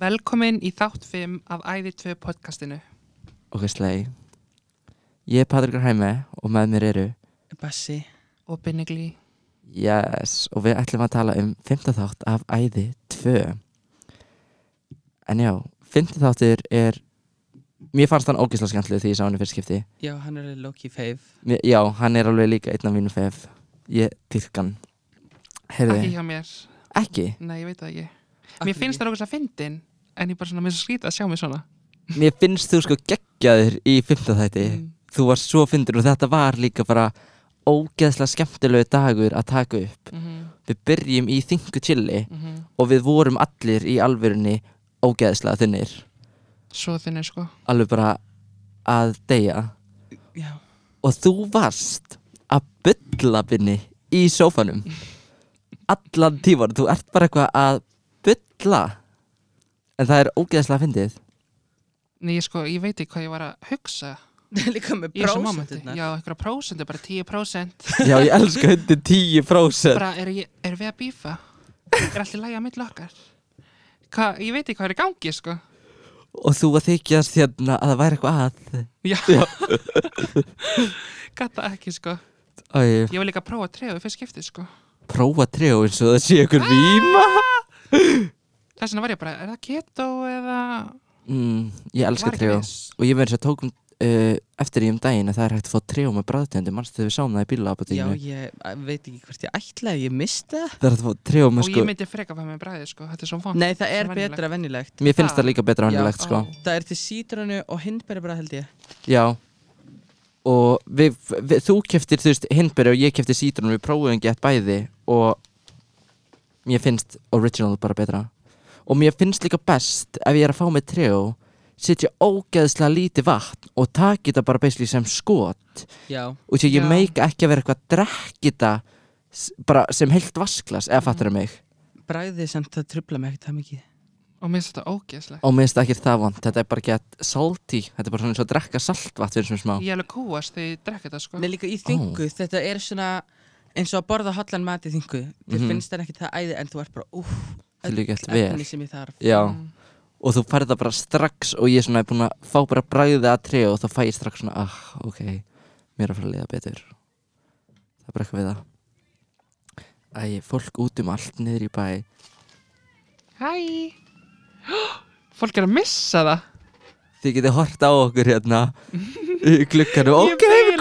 Velkomin í þátt 5 af Æði 2 podcastinu. Ok, slei Ég er Patrikur Hæmi og með mér eru Bassi Og Binnigli. Yes, og við ætlum að tala um 5. þátt af Æði 2 En já, 5. þáttur er Mér fannst hann ógeðslega skemmtileg því ég sá hann í fyrst skipti Já, hann er Loki fave mér, Já, hann er alveg líka einn af mínu fef Ég dyrkan Ekki Heyrði, hjá mér. ekki Nei, ég veit það ekki. Mér finnst það okkur svo fyndin, en ég bara svona, mér er svo skrítið að sjá mig svona. Mér finnst þú sko geggjaður í 5. þætti Mm. Þú varst svo fyndur og þetta var líka bara ógeðslega skemmtilegu dagur að taka upp Mm Við byrjum í þingu chilli -hmm. og við vorum allir í alvörunni ógeðslega þunnir Svo þinni, sko. alveg bara að deyja Já, og þú varst að bylla binni í sófanum allan tíman þú ert bara eitthvað að bylla en það er ógeðslega fyndið Nei, ég sko, ég veit ekki hvað ég var að hugsa líka með prósenturnar Já, eitthvað prósentu, bara 10%. já ég elska hundi 10% bara, er, ég, er við að bífa? Er allt í lægi að milli okkar? Hva, ég veit ekki hvað er í gangi, sko. og þú að þykjast hérna að það væri eitthvað að Já. Já. Gata ekki, sko. Æ, Ég var líka að prófa að treða fyrst skiptið, sko. prófa trjó eins og það sé ykkur víma Þess vegna var ég bara, er það keto eða... mm, ég elska Var ekki trjó viss. og ég verður sér tókum uh, eftir í um daginn að það er hægt að fá trjó með bræðtegundu mannstu þegar við sáum það í Já, bílaapotinu ég veit ekki hvert ég ætlaði, ég misti það. Það er hægt að fá trjó með Og sko ég myndi freka að fá með bræði, sko. Þetta er svo vant. Nei, það er betra venjulegt. Mér finnst Það- það líka betra Já, hannulegt sko. Á. Það er til sítrunu og já. Og við, við, þú keftir þú veist hindberi og ég keftir sítrun við prófum gett bæði og mér finnst original bara betra. Og mér finnst líka best ef ég er að fá með trjó setja ógeðslega lítið vatn og taki þetta bara basically sem skot. Já, og því ég Já. meika ekki að vera eitthvað að drekki þetta bara sem heilt vasklas eða fattar það mig? Bræðið samt það trubla mig ekkert það mikið. Og mér finnst þetta ógeðslegt. og mér finnst það ekki það vond þetta er bara gett salty þetta er bara svona eins og að drekka saltvatn fyrir svona smá. Ég er alveg kúast þegar ég drekka þetta, sko. Nei, líka í þingu, þetta er svona eins og að borða hotlan mat í þingu Þið Mhm. finnst það ekki það æði en þú ert bara, vel. Efni sem ég þarf Já, Mm. og þú færð það bara strax og ég er svona búin að fá bara bræðið að tré og þá fæ ég strax svona, ah, ok mér er að fara að liða betur það er bara eitthvað við það Æ, fólk út um allt niður í bæ Hæ! Fólk er að missa það. þið getið hort á okkur hérna í glukkanum, Ég ok, við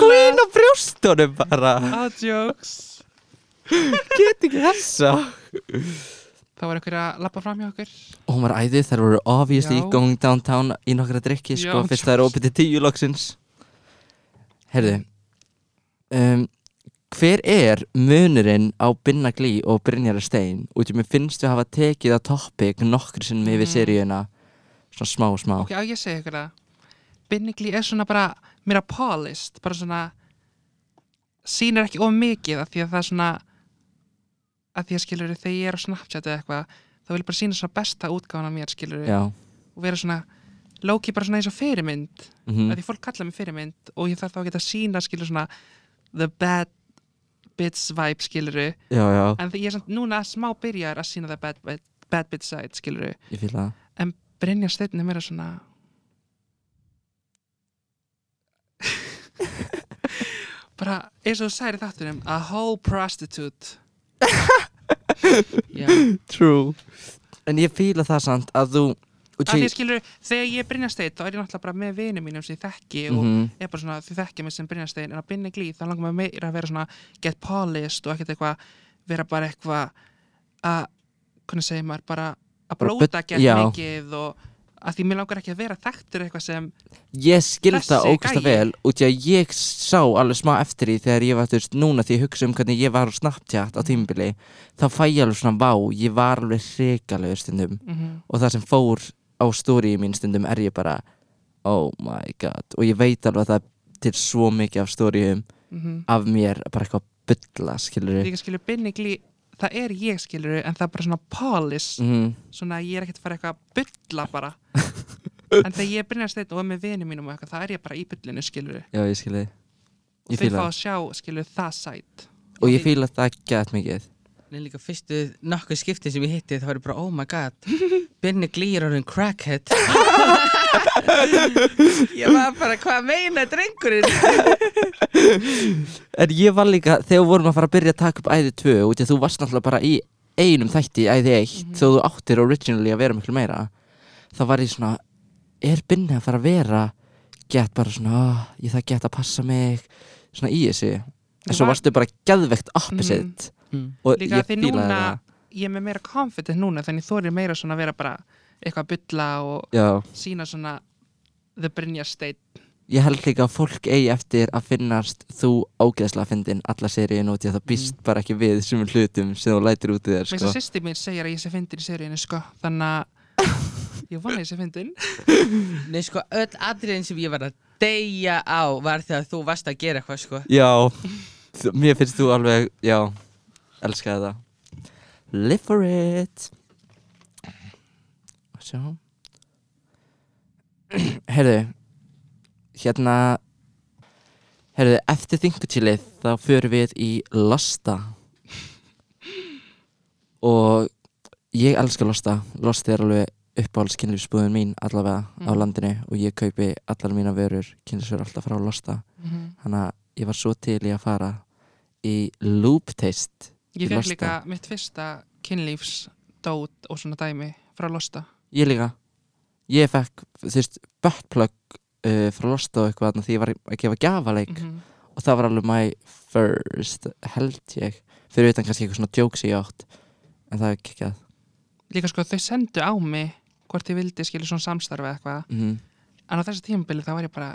brjóstunum bara Adjokes. get ekki þessa Það var einhver að lappa fram hjá okkur. og hún var æðið, þær voru obviously Já. going downtown í nokkra drikki sko, Já, fyrst það er opið til tíu loksins Herðu um, Hver er munurinn á Binna Glí og Brynjar Stein? Út í mér finnst við hafa tekið á topic nokkur sinnum yfir Mhm. seríuna Svona smá, smá Ok, á ég segi ykkur það. Binnigli er svona bara meira polished, bara svona sýnir ekki of mikið af því að það er svona að því að skilur þegar ég er á Snapchat eða eitthvað þá vil ég bara sína svona besta útgáðan af mér skilur Já. Og vera svona Loki bara svona eins og fyrirmynd mm mm. því fólk kalla mig fyrirmynd og ég þarf þá að geta sína skilur svona the bad bits vibe skilur Já, já, en ég er samt núna smá byrjar að sína the bad, bad, bad bit side skilur ég fýla það. Brynja Steinn er meira svona bara eins og þú særi þáttunum a whole prostitute Já, True En ég fýla það samt að þú því skilur, þegar ég er Brynja Steinn þá er ég náttúrulega bara með vinum mínum sem ég þekki og Mhm. er bara svona, þið þekki mig sem Brynja Steinn en á Binni Glí þá langar maður meira að vera svona get polished og ekkert eitthvað vera bara eitthvað að hvernig segir maður, bara að blóta já. mikið og að því mér langar ekki að vera þekktur eitthvað sem Ég skil Þessi það ógæsta gæi. vel út í að ég sá alveg smá eftir því þegar ég var, veist, núna því ég hugsa um hvernig ég var á Snapchat á tímabili þá fæ ég alveg svona vá, ég var alveg hrikalegur stundum. Mm og það sem fór á stóri mín stundum er ég bara oh my god. Og ég veit alveg að það til svo mikið af stórium -hmm. af mér bara eitthvað bylla, skilur líka skilur Binni Glí það er ég skilur en það er bara svona polish. Mm, svona ég er ekkert að fara eitthvað að bylla bara. En þegar ég Brynja Steinn og er með vinum mínum og eitthvað það er ég bara í byllinu skilur Já, ég skil þið og Ég fíla fá að sjá skilur það sætt og ég fíla það gett mikið. Nei, líka fyrstu nokkuð skipti sem ég hitti það var ég bara, oh my god Binni glýr orðin crackhead Ég var bara, hvað meina drengurinn? En ég var líka, þegar vorum að fara að byrja að taka upp æði 2 út í að þú varst náttúrulega bara í einum þætti í æði 1 Mhm. þegar þú áttir originally að vera miklu meira þá var ég svona er Binni að fara að vera gett bara svona, "Ah, ég það gett að passa mig svona í þessu en svo var- varstu bara geðvegt opposite Mm. og Líka ég því fílaði núna það Ég er með meira confident núna Þannig þú er meira svona að vera bara Eitthvað að bylla og Já, sína svona The Brynja State ég held líka að fólk eigi eftir að finnast þú ágeðslega fyndin alla seríun út í að það býst bara ekki við sumum hlutum sem þú lætur út í þér Mér sko. svo sýsti mín segir að ég sé fyndin í seríunni sko. Þannig að Ég vona að ég sé fyndin. Nei, sko, öll atriðin sem ég var að deyja á var þegar þú varst að gera eitthvað, sko. Já, mér finnst þú alveg, já, elskaði það. Live for it Sjá Herðu Hérna Herðu, eftir þingutílið þá förum við í Losta. Og ég elska Losta. Losta er alveg uppáhalds kynlífsbúðin mín allavega á Mhm. landinu og ég kaupi allar mína vörur kynlífsvörur alltaf frá Losta. Þannig að ég var svo til í að fara í loop taste Ég fekk líka mitt fyrsta kynlífsdót og svona dæmi frá Losta Ég líka. Ég fekk, þú veist, buttplug uh, frá Losta og eitthvað þarna því ég var að gefa gjafaleik. Mhm. og það var alveg my first, held ég fyrir utan kannski eitthvað svona jokes ég átt. En það er kikkað. Líka sko þau sendu á mig hvort ég vildi skilja svona samstarfi eða eitthvað. Mm en á þessu tímabili þá var ég bara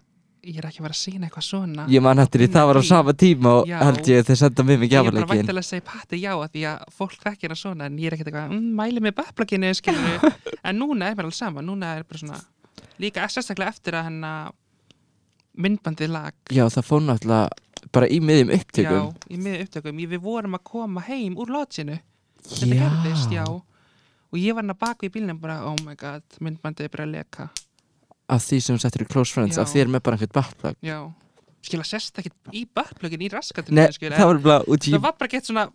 ég er ekki að vera að sína eitthvað svona. Ég man eftir því það var á sama tíma og Já. held ég þeir senda mig með ég er bara gjafaleikin væntilega að segja patti já að því að fólk þekkir það svona en ég er ekkert eitthvað mm, mæli með bæplaginu en núna er mér alveg sama núna er bara svona líka sérstaklega eftir að hennar myndbandið lag Já, það fór náttúrulega bara í miðjum já, upptökum í miður upptökum. Ég, við vorum að koma heim úr lótsinu þetta gerðist, já. Og ég var hann að baka í bílnum bara oh my god, myndbandið er bara að leka Af því sem settir í close friends Já. af þér með bara einhvern buttplug. Já, skil að sérst ekki í bæplagin í raskatinu Nei, skil, það var bara út í það var bara gett svona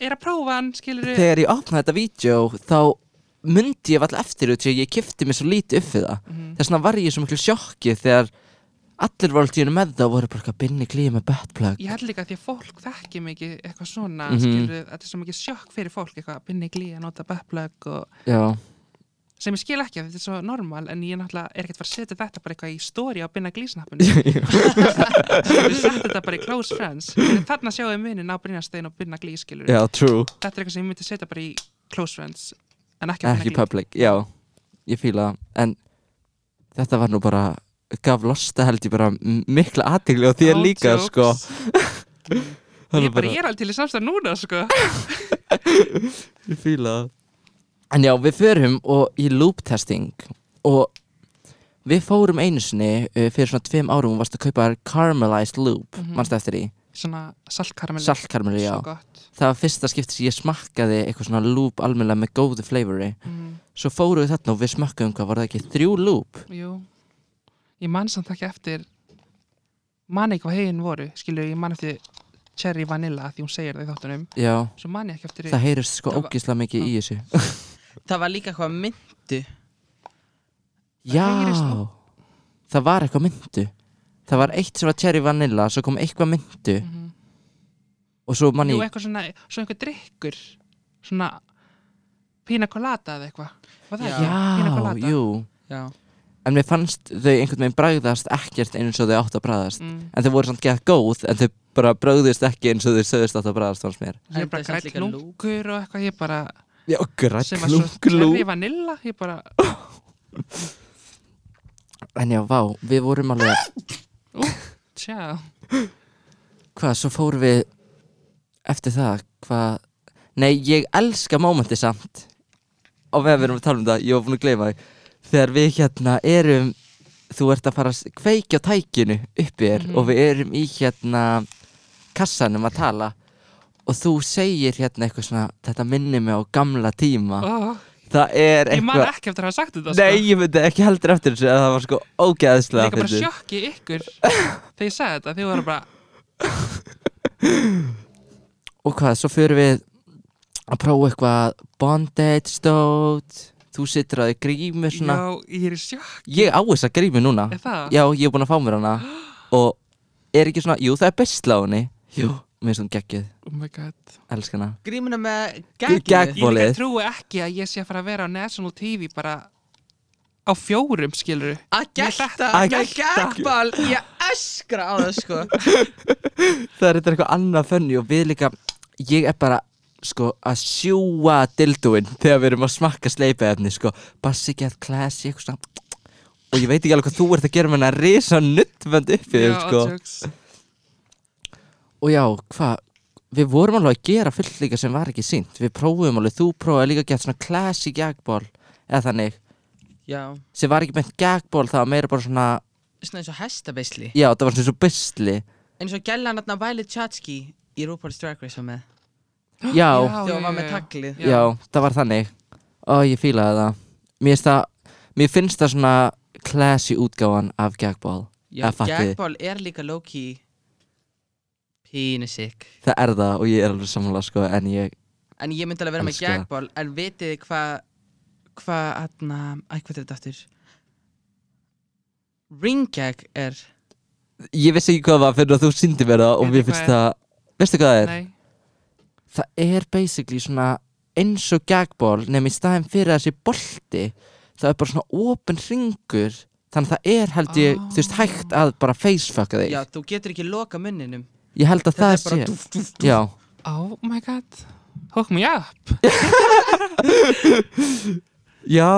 er að prófa hann, skilur þegar ég opnaði þetta vídeo þá myndi ég alltaf eftir því að ég kifti mig svo lítið upp við það. Mhm. þess vegna var ég í svo miklu sjokki þegar allir voru tíðinu með það og voru bara eitthvað binni klíði með buttplug? Ég held líka að því að fólk þekki mikið eitthvað svona, Mhm. skilur, þetta er svo mikið sjokk fyrir fólk, eitthvað, binni glí að nota buttplug og Já, sem ég skil ekki að þetta er svo normal en ég náttúrulega er ekkert fara að setja þetta bara eitthvað í story á binna glísnappinu við setja þetta bara í close friends. En þarna sjáum við munin á Brynjarstein og binna glí, skilur já, true. Þetta er eitthvað sem ég myndi setja bara í close friends en ekki á Ekki binna glí public, já. Ég það. En þetta var nú bara gaf losta held ég bara mikla aðtegli á þér No líka sko. Ég, var bara, ég er alveg til í samstæð núna sko. Ég fíla það En já, við förum og í loop testing og við fórum einu sinni uh, fyrir svona tveim árum og varst að kaupa caramelized loop, mm Mhm. mannstu eftir því? Svona saltkaramell saltkarmeli, já. Svo gott. Það var fyrsta skipti sem ég smakkaði eitthvað svona loop almennilega með góðu flavori. Mm, svo fórum við þarna og við smakkaðum hvað var það ekki þrjú loop? Jú. Ég man samt ekki eftir man ekki hvað heginn voru skilur ég man eftir cherry vanilla því hún segir það í þáttunum. Já, svo man ég ekki eftir það heyrist sko ógislega mikið í þessu Það var líka eitthvað myndu já, það var eitthvað myndu það var eitt sem var cherry vanilla svo kom eitthvað myndu Mhm. og svo manni jú eitthvað svona svo einhver drikkur svona pina colada eða eitthvað var það Já. ekki? Já, colada jú Já en mér fannst þau einhvern veginn bragðast ekkert eins og þau átt að bragðast mm. en þau voru samt gett góð en þau bara bragðist ekki eins og þau sögðust átt að bragðast fannst mér ég er bara er grætt líka lúk. lungur og eitthvað ég bara já, grætt sem var svo klunglú cherry vanilla ég bara en já, vá, við vorum alveg tjá. Hvað, svo fórum við eftir það, hvað nei, ég elska mómenti samt. Og við erum að tala um það, ég var búin að gleyma því. Þegar við hérna erum þú ert að fara að kveikja á tækinu uppi þér Mhm. og við erum í hérna kassanum að tala og þú segir hérna eitthvað svona þetta minnir mig á gamla tíma. Oh, það er ég man eitthvað ekki eftir að hafa sagt þetta Nei, sko. ég myndi ekki heldur eftir þessu að það var sko ógeðslega líka bara sjokki ykkur þegar ég sagði þetta, þið voru bara Og hvað, svo fyrir við að prófa eitthvað bondage stót. Þú sittur að þið grímur svona. Já, ég er í sjokk ég á þessa grímu núna. Já, ég er búin að fá mér hana. Og er ekki svona, jú það er henni jú, mér finnst hún geggjuð, Oh my god. Elskana Grímuna með gaggið Ég líka trúi ekki að ég sé að fara að vera á National TV bara á fjórum skilur Að gætta Að gaggball Ég öskra á það sko. Það er þetta eitthvað annað fönni og við líka ég er bara sko að sjúa dildúin þegar við erum að smakka sleipaefni sko, bassi get classy eitthvað og ég veit ekki alveg hvað þú ert að gera með hennar risa nuttvönd upp í þér sko. Og já, hvað við vorum alveg að gera fullt líka sem var ekki sínt við prófum alveg, þú prófaði líka að geta svona classy gagball eða þannig, Já, sem var ekki meint gagball það var meira bara svona, svona eins og hestabeisli. Já það var svona svo bysli eins og gælan hann Violet Chachki í RuPaul's Drag Race var með. Já, Já, þegar hún var með já. taglið. Já, það var þannig. Og ég fílaði það. Mér það, mér finnst það svona classy útgáfan af gagball Já, gagball er líka low-key pínu sick. Það er það og ég er alveg sammála sko en ég, En ég myndi alveg vera með Elska gagball En vitið þið hvað Hvað, aðna, æ, hvað er þetta aftur? Ring gag er. Ég vissi ekki hvað það var fyrir að þú syndi mér það og Veit mér finnst hvað? það, veistu hvað það er? Nei, það er basically svona eins og gagball nefnir í staðin fyrir þessi bolti það er bara svona open ringur þannig að það er held ég, þú veist, hægt að bara facefucka þig. Já, þú getur ekki loka munninum ég held að það bara sé dúf, dúf, dúf. Já, oh my god. Hook me up. Já,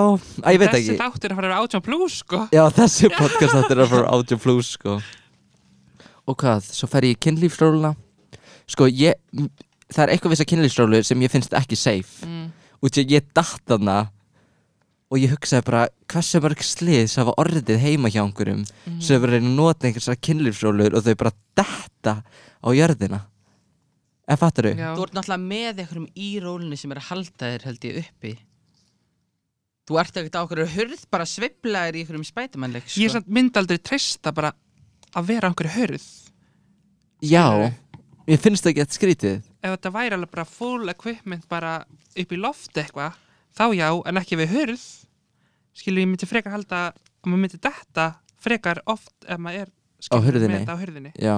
að ég veit Þessi ekki. þáttur er að fara að vera átján plus sko. Já, þessi podcast þetta er að fara audio plus sko. Og hvað, svo fer ég í kynlífsróluna. Sko, ég það er eitthvað við þessa kynlífsrólu sem ég finnst ekki safe. Mm. út í að ég datt þarna og ég hugsaði bara hversu mörg slið sem hafa orðið heima hjá einhverjum Mm. sem hefur reynið að nota einhversar kynlífsrólur og þau bara detta á jörðina. En fattar þau? Já. Þú ert náttúrulega með einhverjum í rólunni sem er að halda þér held ég uppi. Þú ert ekkert á okkur hurð bara sveiflaðir í einhverjum spætumannleik sko. Ég er samt myndi aldrei treysta bara að vera á einhverju hörð Já, ég finnst það ekki að skrítið. Ef þetta væri alveg bara full equipment bara upp í lofti eitthvað þá já, en ekki við hörð skilur ég myndi frekar halda að maður myndi detta frekar oft ef maður er með þetta á hurðinni. Já,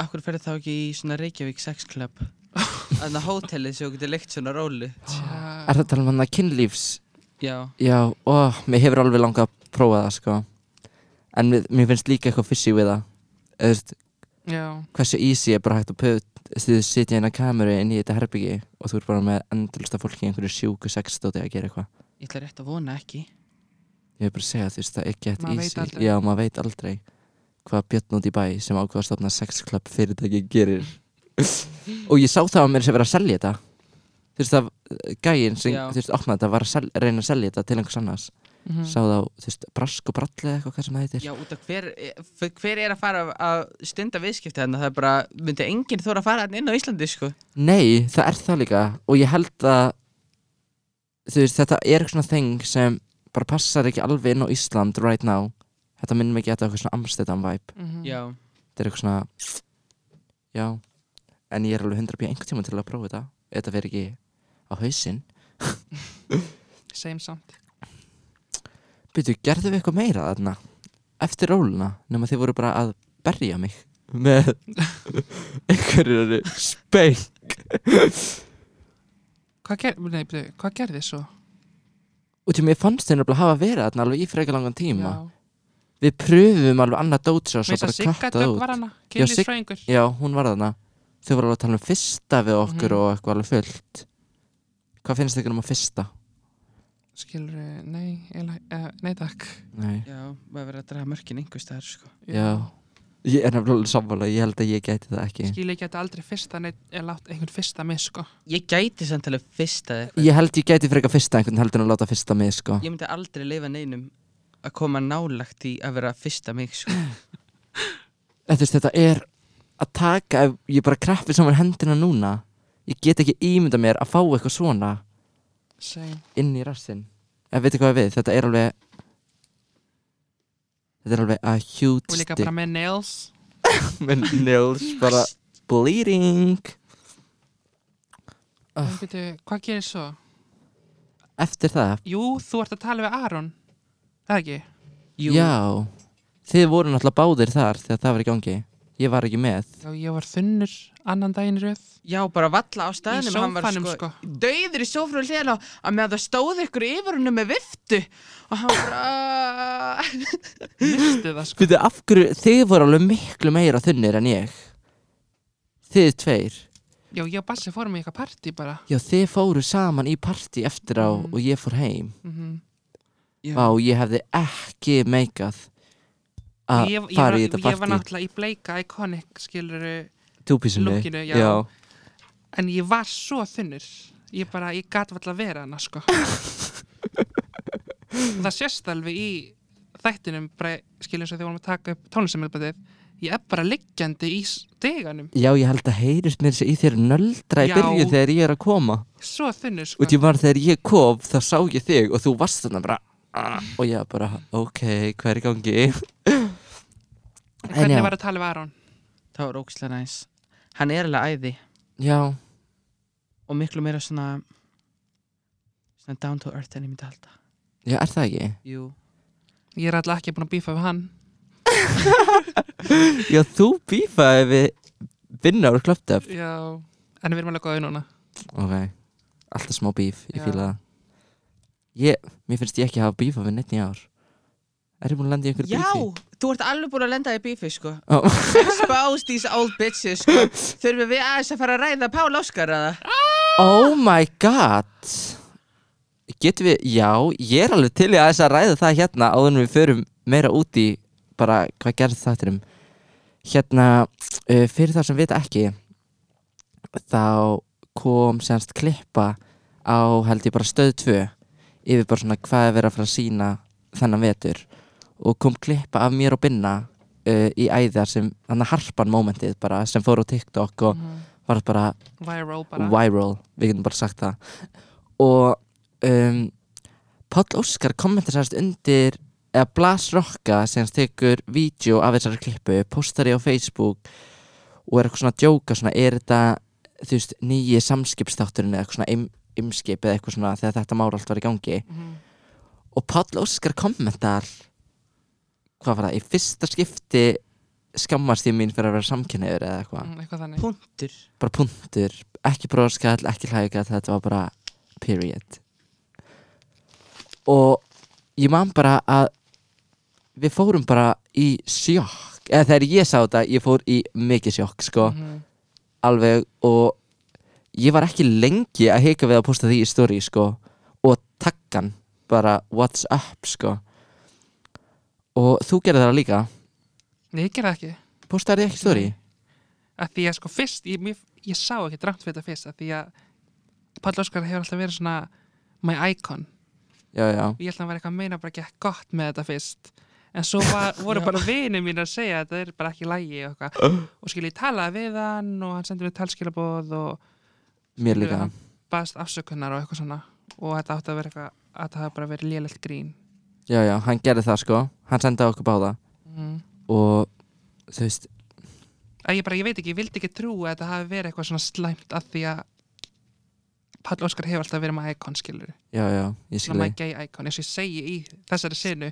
Akkur ferði þá ekki í svona Reykjavík sex club? Þannig að hótelið sem þú getur leikt svona rólu. Er það að tala um hann að kynlífs? Já, Já, ó, mér hefur alveg langað að prófa það sko. En mér, mér finnst líka eitthvað fishy við það. Þú veist, já, hversu easy er bara hægt að put þið sitja inn á kameru inn í þetta herbyggi og þú er bara með endurlusta fólki í einhverju sjúku sexstóti að gera eitthvað. Ég ætla rétt að vona ekki. Ég vil bara segja þú veist það er ekki veit easy. aldrei. já maður veit aldrei hvað Björn út í bæ sem ákvað að stofna sexclub fyrirtæki gerir. Og ég sá það að mér sem verið að selja þetta. Þú veist það gæinn sem Já. þú veist opnaði þetta var að sel, reyna að selja þetta til einhvers annars. Mhm. sá það á þú veist brask og bralli eða eitthvað hvað sem það heitir. Já, út af hver, hver er að fara að stunda viðskipti þarna? Það er bara, myndi enginn þóra að fara inn á Íslandi sko? Nei, það er það líka. Og ég held að þú veist, þetta er eitthvað svona þing sem bara passar ekki alveg inn á Ísland right now þetta minnum ekki að þetta er eitthvað svona Amsterdam vibe. Mhm. Já, þetta er eitthvað svona já, en ég er alveg 100 einhvern tíma til að prófa þetta. Þetta fer ekki á hausinn. Same samt. Byrju, gerðu við eitthvað meira þarna? Eftir róluna, nema þið voru bara að berja mig með einhverju speng Hvað, ger, nei, byrju, hvað gerði svo? og til mér fannst þeir nefnilega hafa verið þarna alveg í frekar langan tíma. Já. Við pröfum alveg annað dótsjá og svo bara Sigga kattað Dögg út. var hana, Já, Sig- kynlýsfræðingur Já, hún var þarna. Þau voru alveg að tala um fyrsta við okkur Mhm. og eitthvað alveg fullt. Hvað finnst ykkur um að fyrsta? Skilur, nei, eiginlega- eh, nei takk. Nei, já, maður verið að draga mörkin einhvers staðar sko. Já. Ég er nefnilega alveg sammála, ég held að ég gæti það ekki. Skilur, ég geti aldrei fyrsta neitt, eða látt einhvern fyrsta með sko. Ég gæti samt alveg fyrst að eitthvað. Ég held ég gæti en að koma nálagt í að vera fyrsta mig sko þetta er að taka ef ég bara kraffi saman hendina núna Ég get ekki ímynda mér að fá eitthvað svona Same. inn í rassinn Ef veitir hvað ég við, þetta er alveg Þetta er alveg a huge Og líka stick bara með nails með nails bara bleeding. En byrju, hvað gerir svo? Eftir það, Jú, þú ert að tala við Aron Það ekki? Jú, já. Þið voru náttúrulega báðir þar þegar það var í gangi. Ég var ekki með. Já, ég var þunnur annan daginn í röð. Já, bara valla á staðnum Í hann var sófanum, sko. Dauður í sófanum hliðan á að með að það stóð ykkur yfir húnum með viftu. Og hann bara Misti það sko. Fyrir af hverju, þið voru alveg miklu meira þunnir en ég. Þið tveir. Já, ég og Bassi fórum í eitthvað partí bara. Já, þið fóru saman í partí eftir á Mm. og ég fór heim. Mm Já. Vá, ég hefði ekki meikað að ég, ég, fara í þetta ég var partí. náttúrulega í bleika iconic skiluru Túpísinu lookinu, já. En ég var svo þunnur. Ég bara, ég gat valla að vera hana sko. Það sést alveg í þættinum skilur eins og þegar við vorum að taka upp tónlistamilbætið Ég er bara liggjandi í steganum Já, ég held að heyrist mér í þér nöldra í Já. byrjun þegar ég er að koma. Svo þunnur sko. Og ég var þegar ég kom, þá sá ég þig og þú varst þarna bara Og ég bara, ok, hvað er gangi? En Hvernig já. var að tala við Aron? það var ókslega næs. Hann er alveg æði. Já, og miklu meira svona svona down to earth en ég myndi halda. Já, er það ekki? jú. Ég er alltaf ekki búin að bífa við hann. Já, þú bífaði við vinna úr klöptöf Já. En við erum alveg góðið núna. Ok, alltaf smá bíf, ég Já. fíla það Ég, mér finnst ég ekki hafa bífa við neitt í ár. Er ég búin að lenda í einhverju já, bífi? þú ert alveg búin að lenda í bífi sko. Ó, expose these old bitches sko. Þurfum við aðeins að fara að ræða Pál Óskar eða? Oh my god. Getum við, já, ég er alveg til í aðeins að ræða það hérna áður en við förum meira út í bara hvað gerð þátturum Hérna, uh, fyrir það sem vita ekki þá kom semst klippa á held ég bara stöð 2 yfir bara svona hvað er verið að fara að sína þennan vetur og kom klippa af mér og Binna uh, í æðar sem, hann harpan momentið bara sem fór á TikTok og var bara Viral bara. viral, við getum bara sagt það. Og um, Páll Óskar kommentar sérst undir eða Blas Rokka sem tekur vídeo af þessari klippu postar ég á Facebook og er eitthvað svona að djóka svona, er þetta þú veist, nýji samskipstátturinn eða eitthvað svona im, imskip eða eitthvað svona þegar þetta mál allt var í gangi. Mhm. og Páll Óskar kommentar hvað var það, í fyrsta skipti skammast ég mín fyrir að vera samkynniður eða eitthvað. Mm, Eitthvað þannig. Punktur. Bara punktur, ekki bróðskall, ekki hlægall, þetta var bara period. Og ég man bara að við fórum bara í sjokk eða þegar ég sá þetta, ég fór í mikið sjokk sko, Mhm. alveg og ég var ekki lengi að hika við að posta því í story sko og takkan bara what's up sko. Og þú gerði það líka? Nei, ég gerði það ekki. Postaði ekki í story? að því að sko fyrst, ég, mér, ég sá ekki drátt fyrir þetta fyrst að því að Páll Óskar hefur alltaf verið svona my icon. Já, já, og ég held að hann var eitthvað að meina bara gekk gott með þetta fyrst. En svo var, voru bara vinið mín að segja að þetta er bara ekki lægi og, eitthvað. og skil ég talaði við hann og hann sendi mér talskilabóð og mér skilur, líka. hann baðast afsökunar og eitthvað svona. Og þetta átti að vera eitthvað að það hafi bara verið lélegt grín. Já, já, hann gerði það sko. Hann sendi á okkur báða. Mm. Og þú veist ég bara, ég veit ekki, ég vildi ekki trú að þetta hafi verið eitthvað svona slæmt að því að Páll Óskar hefur alltaf verið með icon skilur Já, já, ég skil svona my þig gay icon, eins og ég segi í þessari sinu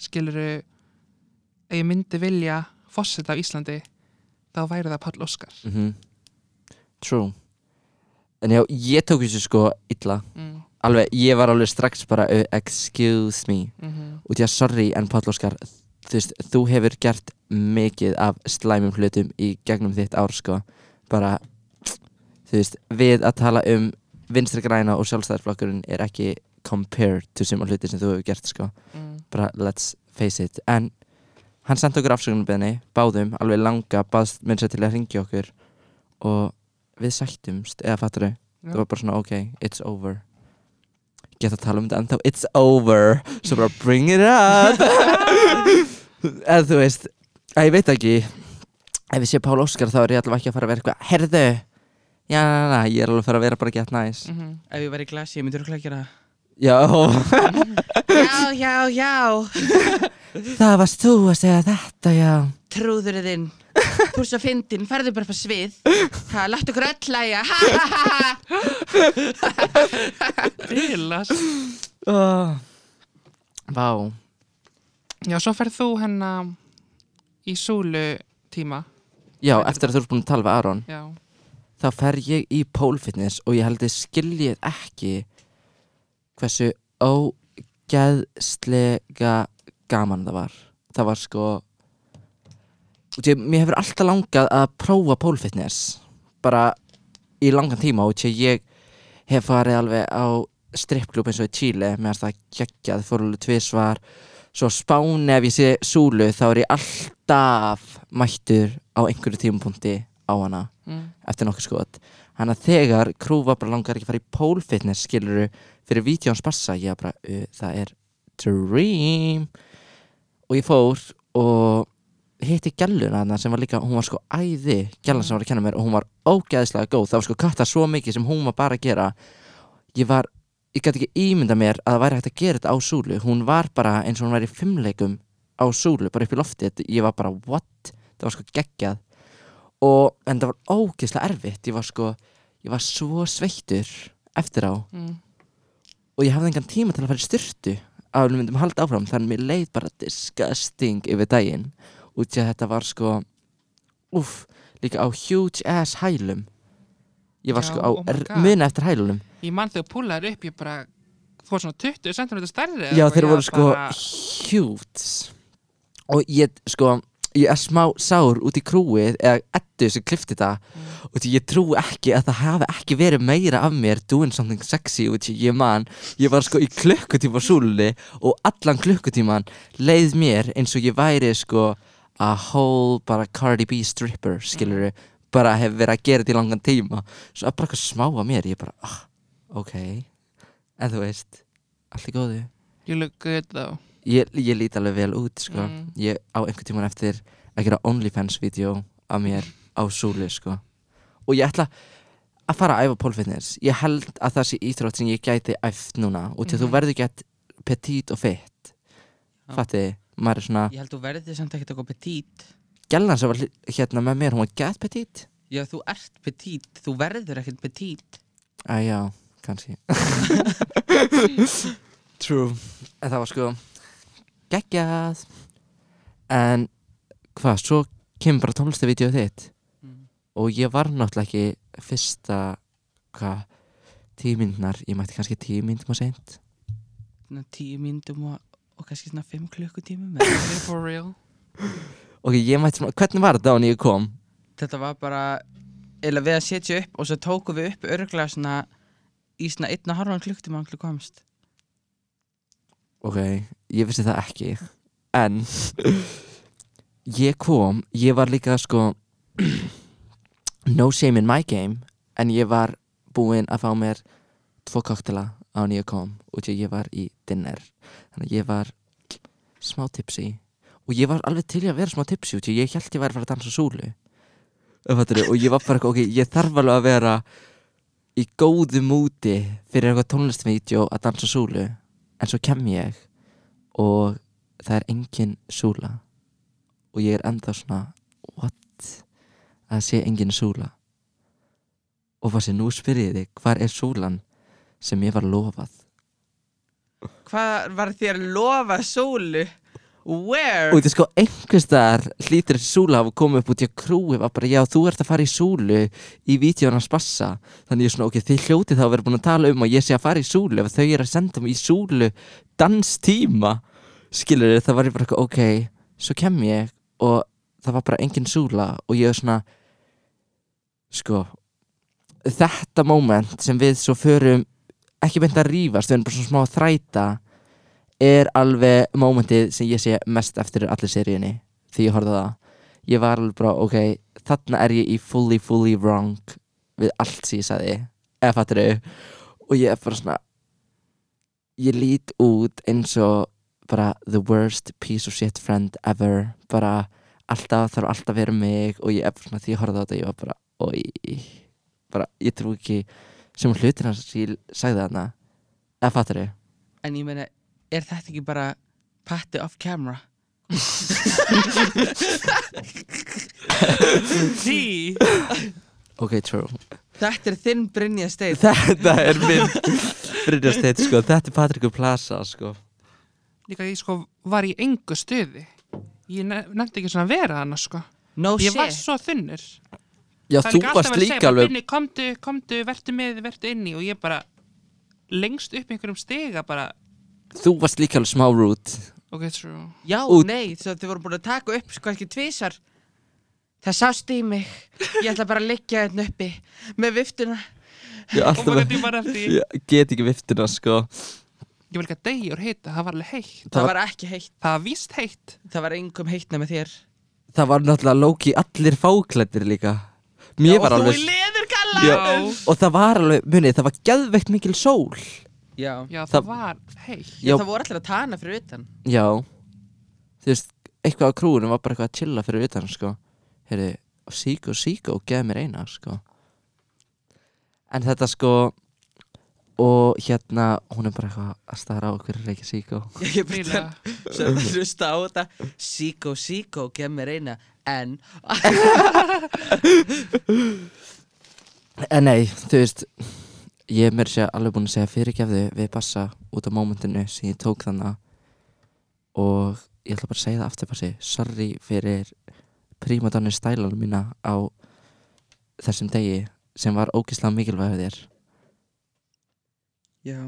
skilur ef ég myndi vilja fórseta af Íslandi þá væri það Páll Óskar. Mm True En já, ég tók þessu sko illa mm. Alveg, ég var alveg strax bara uh, Excuse me Mm -hmm. Og því að sorry, en Páll Óskar Þú veist, þú hefur gert mikið af slæmum hlutum í gegnum þitt ár sko Bara, þú veist, við að tala um vinstri græna og sjálfstæðarflokkurinn er ekki compared to sem hluti sem þú hefur gert sko mm. bara let's face it en hann sendi okkur afsökunarbeðni báðum, alveg langa, baðst sér til að ringja okkur og við sættumst, eða fattur þau Já. það var bara svona, ok, it's over. Geta að tala um þetta ennþá it's over, svo bara bring it up. Eða þú veist að ég veit ekki. Ef ég sé Pál Óskar þá er ég allavega ekki að fara að vera eitthvað herðu, já, na, na, ég er alveg að fara að vera bara gett næs. Mm -hmm. ef ég væri í glasi, ég myndi örugglega gera já, það já, já, já það varst þú að segja þetta, já. Trúðurinn þinn Þú svo fyndin, ferðu bara á svið. Ha, Láttu okkur öll ha, ha. Bilast oh. Vá. Já, svo ferð þú hennar í súlu tíma. Já, eftir að þú ert búin að tala við Aron. Já, þá fer ég í pole fitness og ég held að skiljið ekki hversu ógeðslega gaman það var. Það var sko í- mér hefur alltaf langað að prófa pole fitness bara í langan tíma og ég hef farið alveg á strippklub eins og í Chile meðan það geggjað fór alveg tvisvar. Svo spáni ef ég sé súlu þá er ég alltaf mættur á einhverju tímapunkti á hana mm. eftir nokkuð skot Þannig að þegar krúfa bara langar ekki að fara í pole fitness skiluru fyrir vídjóns bassa ég bara, uh, það er dream. Og ég fór og hitti gæluna þarna sem var líka, hún var sko æði gælan sem var að kenna mér og hún var ógeðslega góð. Það var sko katta svo mikið sem hún var bara að gera. Ég var, ég gæti ekki ímynda mér að það væri hægt að gera þetta á súlu hún var bara eins og hún væri í fimmleikum á súlu, bara upp í loftið. Ég var bara, what? það var sko geggjað og en það var ógeðslega erfitt. Ég var sko, ég var svo sveittur eftir á. Mm. og ég hafði engan tíma til að fara í styrtu að við myndum halda áfram þannig að mér leið bara disgusting yfir daginn. Út í að þetta var sko uff, líka á huge ass hælum. Ég var Já, sko á oh muna eftir hælunum. Ég man þegar púlaður upp, ég bara var svona 20 cm stærri já þeir voru sko bara- huge. Og ég sko ég er smá sár út í krúið eða ettu sem klifti þetta og því ég trú ekki að það hafi ekki verið meira af mér doing something sexy og því ég man, ég var sko í klukkutíma súlunni og allan klukkutíman leið mér eins og ég væri sko a whole bara Cardi B stripper skilur bara hef verið að gera þetta í langan tíma. Svo að bara eitthvað smá að mér ég bara, ah, ok. En þú veist, allt í góðu. You look good though ég, ég lít alveg vel út sko. Mm. ég á einhvern tíman eftir að gera OnlyFans-vídeó af mér á súlu sko. og ég ætla að fara að æfa pólfitness ég held að það sé íþrótt sem ég gæti æft núna og til þú Mhm. verður gett petit og fit Já. fatti, maður er svona Ég held þú verði samt ekkert eitthvað petít gellan sem var hérna með mér, hún var gett petit Já, þú ert petít, þú verður ekkert petít að já, kannski true en það var sko geggjað. En hvað, svo kemur bara tónlistavídeó þitt. Mm. og ég var náttúrulega ekki fyrsta hvað, tíu myndnar ég mætti kannski tíu myndum og seint. Svona tíu myndum og, og kannski svona fimm klukkutímum eða- You're for real? Ok, ég mætti svona, hvernig var þetta á ég kom? Þetta var bara eða við að setja upp og svo tókum við upp örglega svona í svona einn og halvan klukkutíma anglu komst. Ok, ég vissi það ekki en ég kom, ég var líka sko no shame in my game en ég var búinn að fá mér tvo koktela á ég kom og ég var í dinner. Þannig að ég var smá tipsy. Og ég var alveg til að vera smá tipsy og ég held ég væri að fara að dansa súlu. Og ég var bara ok, ég þarf alveg að vera í góðu múti fyrir eitthvað tónlistvídeó að dansa súlu. En svo kem ég og það er engin súla. Og ég er ennþá svona what? Að sé engin súla. Og hvað sé nú þig hvar er súlan sem ég var lofað? Hvað var þér að lofa sólu? Where? og þetta sko einhvers staðar hlýtur súla hafa komið upp út í að krúi var bara já þú ert að fara í súlu í vídeóna spassa. Þannig ég er svona ok þið hljótið þá að vera búin að tala um að ég sé að fara í súlu ef þau eru að senda mig í súlu danstíma skilur það var ég bara eitthvað ok svo kem ég og það var bara engin súla og ég er svona sko þetta moment sem við svo förum ekki beint að rífast, við erum bara svona smá að þræta er alveg momentið sem ég sé mest eftir allir seríunni því ég horfði það. Ég var alveg bara, ok, þarna er ég í fully, fully wrong við allt sem ég sagði eða fattur og ég er bara svona ég lít út eins og bara the worst piece of shit friend ever. Bara alltaf þarf alltaf að vera mig og ég er svona því ég horfði á þetta ég var bara, oi. Bara, ég trú ekki sem hlutin hans ég sagði þarna. Eða fattur En ég meina, er þetta ekki bara patti off camera? Tí Ok, true. Þetta er þinn Brynja Steinn. Þetta er minn Brynjasteit, sko. Þetta er Patrikur Plaza, sko Líka ég sko var í engu stuði. Ég ne nefndi ekki svona að vera hana sko. No Ég var shit. svo þunnur. Já, Það þú varst líka segja alveg komdu, komdu, vertu með, vertu inni. Og ég bara lengst upp í einhverjum stiga bara. Þú varst líka alveg smá rude. Ok, true. Já, Út. nei, svo þið voru búin að taka upp sko ekki tvisar Það sást í mig. Ég ætla bara að liggja hérna uppi Með viftuna. Og alltaf maður gæti bara eftir Ég get ekki viftuna, sko Ég var líka degi úr heita, það var alveg heitt. Það, Það var- var ekki heitt. Það var víst heitt. Það var engum heitt nema þér. Það var náttúrulega Loki allir fáklættir líka. Mér Já, var og alveg þú í leðurgalla Já, Já. og það var alveg, munið, það var geðveikt mikil sól. Já, Já, það, Það- var heitt. Já. það voru allir að tana fyrir utan. Já. Þú veist, eitthvað á krúinu var bara eitthvað að chilla fyrir utan, sko. Heyrðu, Síko, Síko, geð mér eina, sko. En þetta, sko Og hérna, hún er bara eitthvað að stara á okkur reykja Síko Ég er bara Nýlega. Svo hlusta á þetta. Síkó, síkó, gef mér eina. En En nei, þú veist Ég er mér sér alveg búin að segja fyrirgefðu við Bassa út af mómentinu sem ég tók þannig og ég ætla bara að segja það aftur passi sorry fyrir prímadonni stælanum mína á þessum degi sem var ógislega mikilvæg þér Já.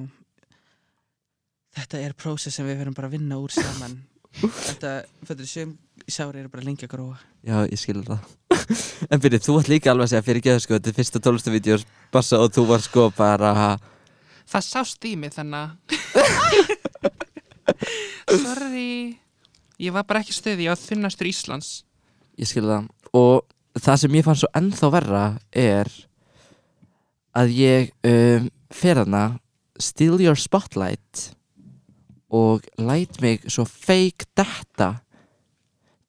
Þetta er prósess sem við verðum bara að vinna úr saman. Þetta, þetta er sem sári eru bara lengi að gróa. Já, ég skilur það. En byrju, þú ætti líka alveg að segja fyrirgefðu sko þetta er fyrsta tólustu vídeos Bassa og þú var sko bara Það sást í mig þannig Sorry. Ég var bara ekki ég var þunnastur Íslands. Ég skil það. Og það sem ég fann svo ennþá verra er að ég um, fer hana steal your spotlight og læt mig svo fake detta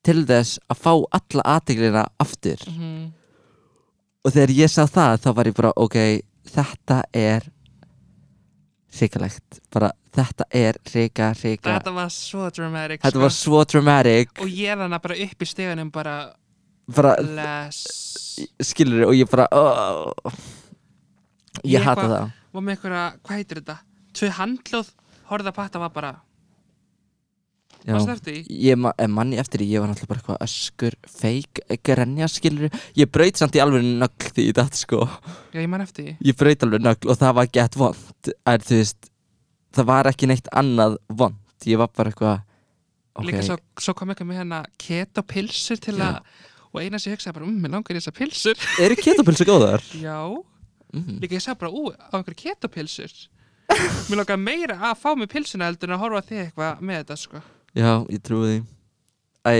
til þess að fá alla aðteglina aftur. Mm og þegar ég sá það þá var ég bara ok, þetta er hrikalegt. Bara þetta er hrika, hrika. Þetta var svo dramatic þetta sko. var svo dramatic. Og ég er hana bara upp í steganum bara bara Bless skilur og ég bara oh. ég, Ég hata það Var með einhverja, hvað heitir þetta? Tvö handlóð, horfða patta var bara Já. Varst eftir því? ég ma en manni eftir því, ég var náttúrulega bara eitthvað öskur feik, grenja skilur ég braut samt í alveg nögl því í þetta sko Já, ég man eftir því ég braut alveg nögl og það var gett vond þú veist, það var ekki neitt annað vond, ég var bara eitthvað ok, Líka svo, svo kom eitthvað með hérna keto pilsur til að Og eina sem ég hugsaði bara, um, mér langar í þessar pilsur eru ketopilsu góðar? Já Mm. Líka ég sagði bara, ú, á einhverju keto pilsur Mér langar meira að fá mig pilsuna heldur en að horfa þig eitthvað með þetta sko. Já, ég trúi því. Æ,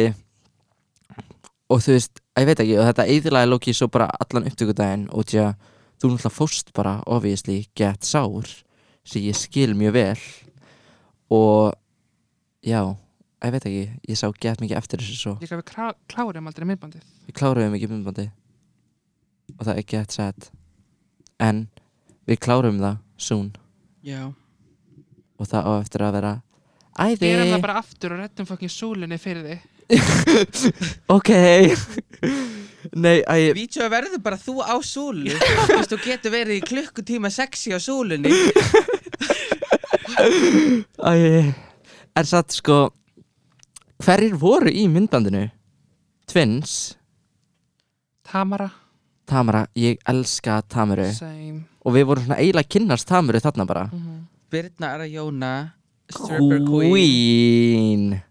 og þú veist, ég veit ekki og þetta eðilaði Loki svo bara allan upptökudaginn og því að þú náttúrulega fórst bara obviously get sár sem ég skil mjög vel. Og já, ég veit ekki ég sá get mikið eftir þessu svo. Líka við klá, klárum aldrei myndbandið. Við kláruðum ekki myndbandi og það er get sad en við kláruðum það soon. Já. Og það á eftir að vera æði. Gerum það bara aftur og rettum fokkin súlunni fyrir þig. Ok. Nei, æ, Vídeó verður bara þú á súlu Þú veist, þú getur verið í klukkutíma sexy á súlunni. Æ er satt sko hverjir voru í myndbandinu? Twins. Tamara, Tamara, ég elska Tamaru same. Og við vorum svona eiginlega að kynnast Tamaru þarna bara. Mm Birna Arajona Stripper Queen. Queen.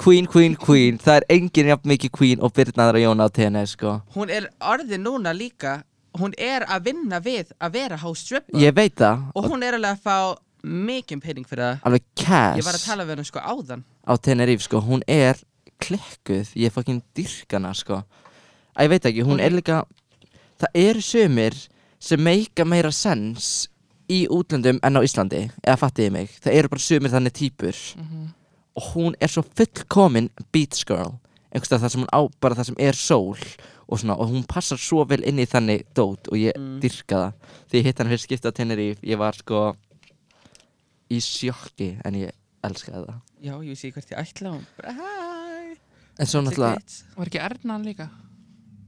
Queen, Queen, Queen. Það er enginn jafn mikið Queen og Birnaðar Jóna á TNS sko. Hún er orðin núna líka Hún er að vinna við að vera house stripper. Ég veit það. Og hún er alveg að fá mikið penning fyrir það. Alveg cash. Ég var að tala við henni sko áðan. Á Tenerife sko. Hún er klikkuð. Ég er fucking dyrkana sko. Æ, Ég veit ekki, hún Hún- er líka Það eru sömur sem meika meira sens í útlöndum en á Íslandi eða fattiði mig, það eru bara sömur þannig típur og hún er svo fullkomin beach girl einhverstað þar sem hún á bara það sem er sól og svona og hún passar svo vel inn í þannig dót og ég Mm. dyrka það. Þegar ég hitt hann fyrir skipta Tenerife ég var sko í sjokki en ég elskaði það. Já, ég sé hvert ég ætla hæ En svo náttúrulega Var ekki Ernan líka?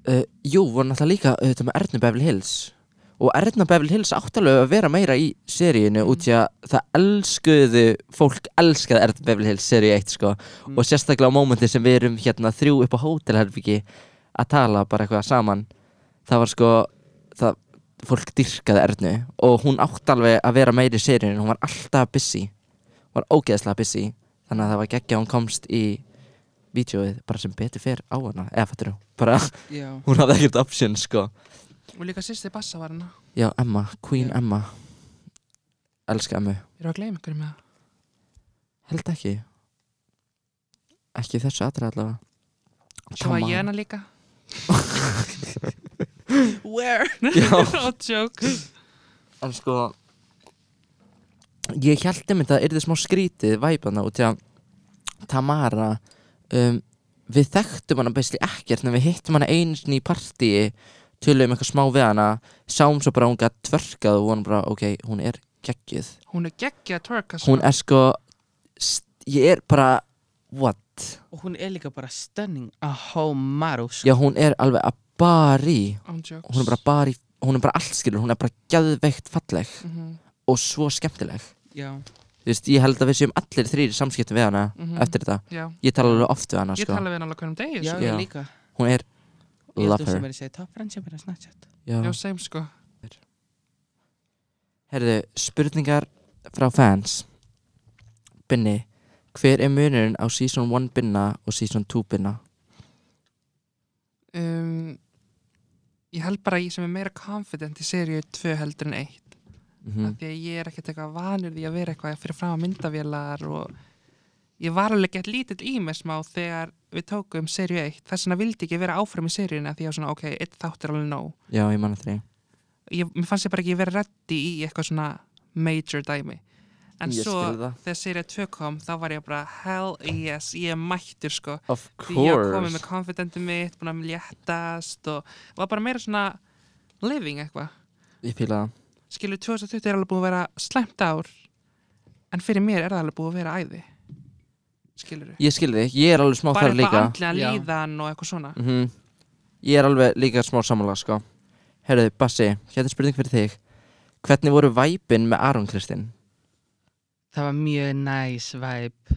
Uh, Jú, voru náttúrulega líka auðvitað með Ernu Beverly Hills. Og Erna Beverly Hills áttalega að vera meira í seríinu út í að það elskuðu Fólk elskaði Erna Beverly Hills seríu 1 sko. Mm. Og sérstaklega á mómenti sem við erum hérna þrjú upp á hótelherbyggi Að tala bara eitthvað saman. Það var sko það, Fólk dyrkaði Ernu Og hún átti alveg að vera meira í seríinu Hún var alltaf busy. Hún var ógeðslega busy. Þannig að það var geggja hún komst í Vídeóið bara sem betur fer á hana Eða fattur þú, bara hún hafði ekkert option sko. Og líka sýsti Bassa var hana. Já, Emma, Queen Já. Emma. Elska Emmu. Ég er að gleyma ykkur með það Held ekki. Ekki þessu aðra allavega. Svo var hana líka. Where? No joke. En sko Ég held einmitt að það yrði smá skrítið væpana út í að Tamara um, Við þekktum hana bestli ekkert en við hittum hana einu sinni í partíi Tölum eitthvað smá við hana Sáum svo bara að hún gætt tvörkað og vorum bara ok, hún er geggjuð Hún er geggja að twerka Hún er sko Ég er bara What? Og hún er líka bara stunning A homaru sko. Já, hún er alveg að bari Hún er bara bari Hún er bara allt skilur Hún er bara gæðveikt falleg Mhm, Og svo skemmtileg Já. Þú veist, ég held að við séum allir þrýr í samskiptum við hana Mhm. Eftir þetta. Já, Ég tala alveg oft við hana, ég sko. tala við hann alveg hvernig degi Já, sko. ég líka. Hún er Ég Love held þú her sem er að segja top friend sem er að Snapchat. Já. Já, same sko. Herðu, spurningar frá fans. Binni Hver er munurinn á season 1 binna og season 2 binna? um, Ég held bara ég sem er meira confident í seríu 2 heldur en 1 Mm af því að ég er ekkert eitthvað vanur því að vera eitthvað fyrir fram að myndavélar og ég var alveg gett lítill í mig smá þegar við tókum seríu 1 þess vegna vildi ekki vera áfram í seríuna því að svona ok, eitt þátt er alveg nóg. Já, ég manna því. Mér fannst ég bara ekki vera reddi í eitthvað svona major dæmi. En Ég svo þegar seríu 2 kom þá var ég bara hell yes, ég er mættur sko. Of því ég komið með confidentum mitt búin að léttast og var bara meira svona living eitthvað. Ég fíla það skilur 2020 er alveg búið að vera slæmt ár en fyrir mér er það alveg búið að vera æði skilur Ég skil þig, ég er alveg smá bara þar líka. eitthvað andlega Já. líðan og eitthvað svona. Mm Ég er alveg líka smá sammála sko. Herðu, Bassi, hérna er spurning fyrir þig. Hvernig voru væpin með Aron Kristinn? Það var mjög nice vibe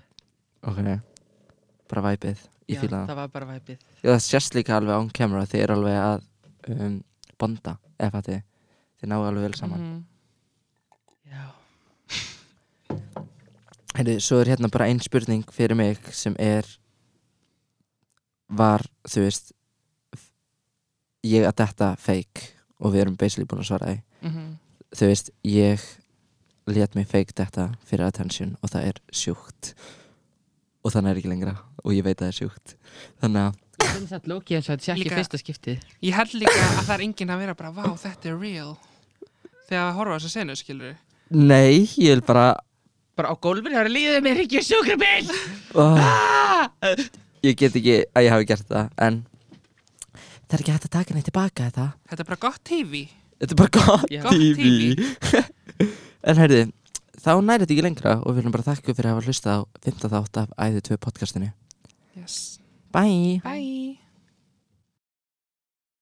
Ok. Bara væpið, ég Já, fíla það Það var bara vibeið Já, það sést líka alveg án camera Þið er alveg að um, bonda Eða fatið Þið náðu alveg vel saman. Mhm. Já. Herðu, svo er hérna bara ein spurning fyrir mig Sem er Var, þú veist Ég að detta fake Og við erum basically búin að svara því. Mhm. þú veist, ég let mig fake þetta fyrir attention og það er sjúkt. Og þannig er ekki lengra og ég veit að það er sjúkt. Þannig að, finnst þetta lóki eins og þetta sé ekki Líka- fyrsta skiptið. Ég held líka að það er enginn að vera bara vá þetta er real. Þegar að horfa á þessa senu skilur nei, ég vil bara Bara á gólfinu har líðið mér ekki sjúkrabill oh, ég get ekki að ég hafi gert það en það er ekki hægt að taka neitt tilbaka þetta þetta er bara gott TV þetta er bara gott Já. Gott TV en heyrði, þá næri þetta ekki lengra og við viljum bara þakka ykkur fyrir að hafa hlustað á 15 þátt af Æði 2 podcastinu. Yes. Bye! bye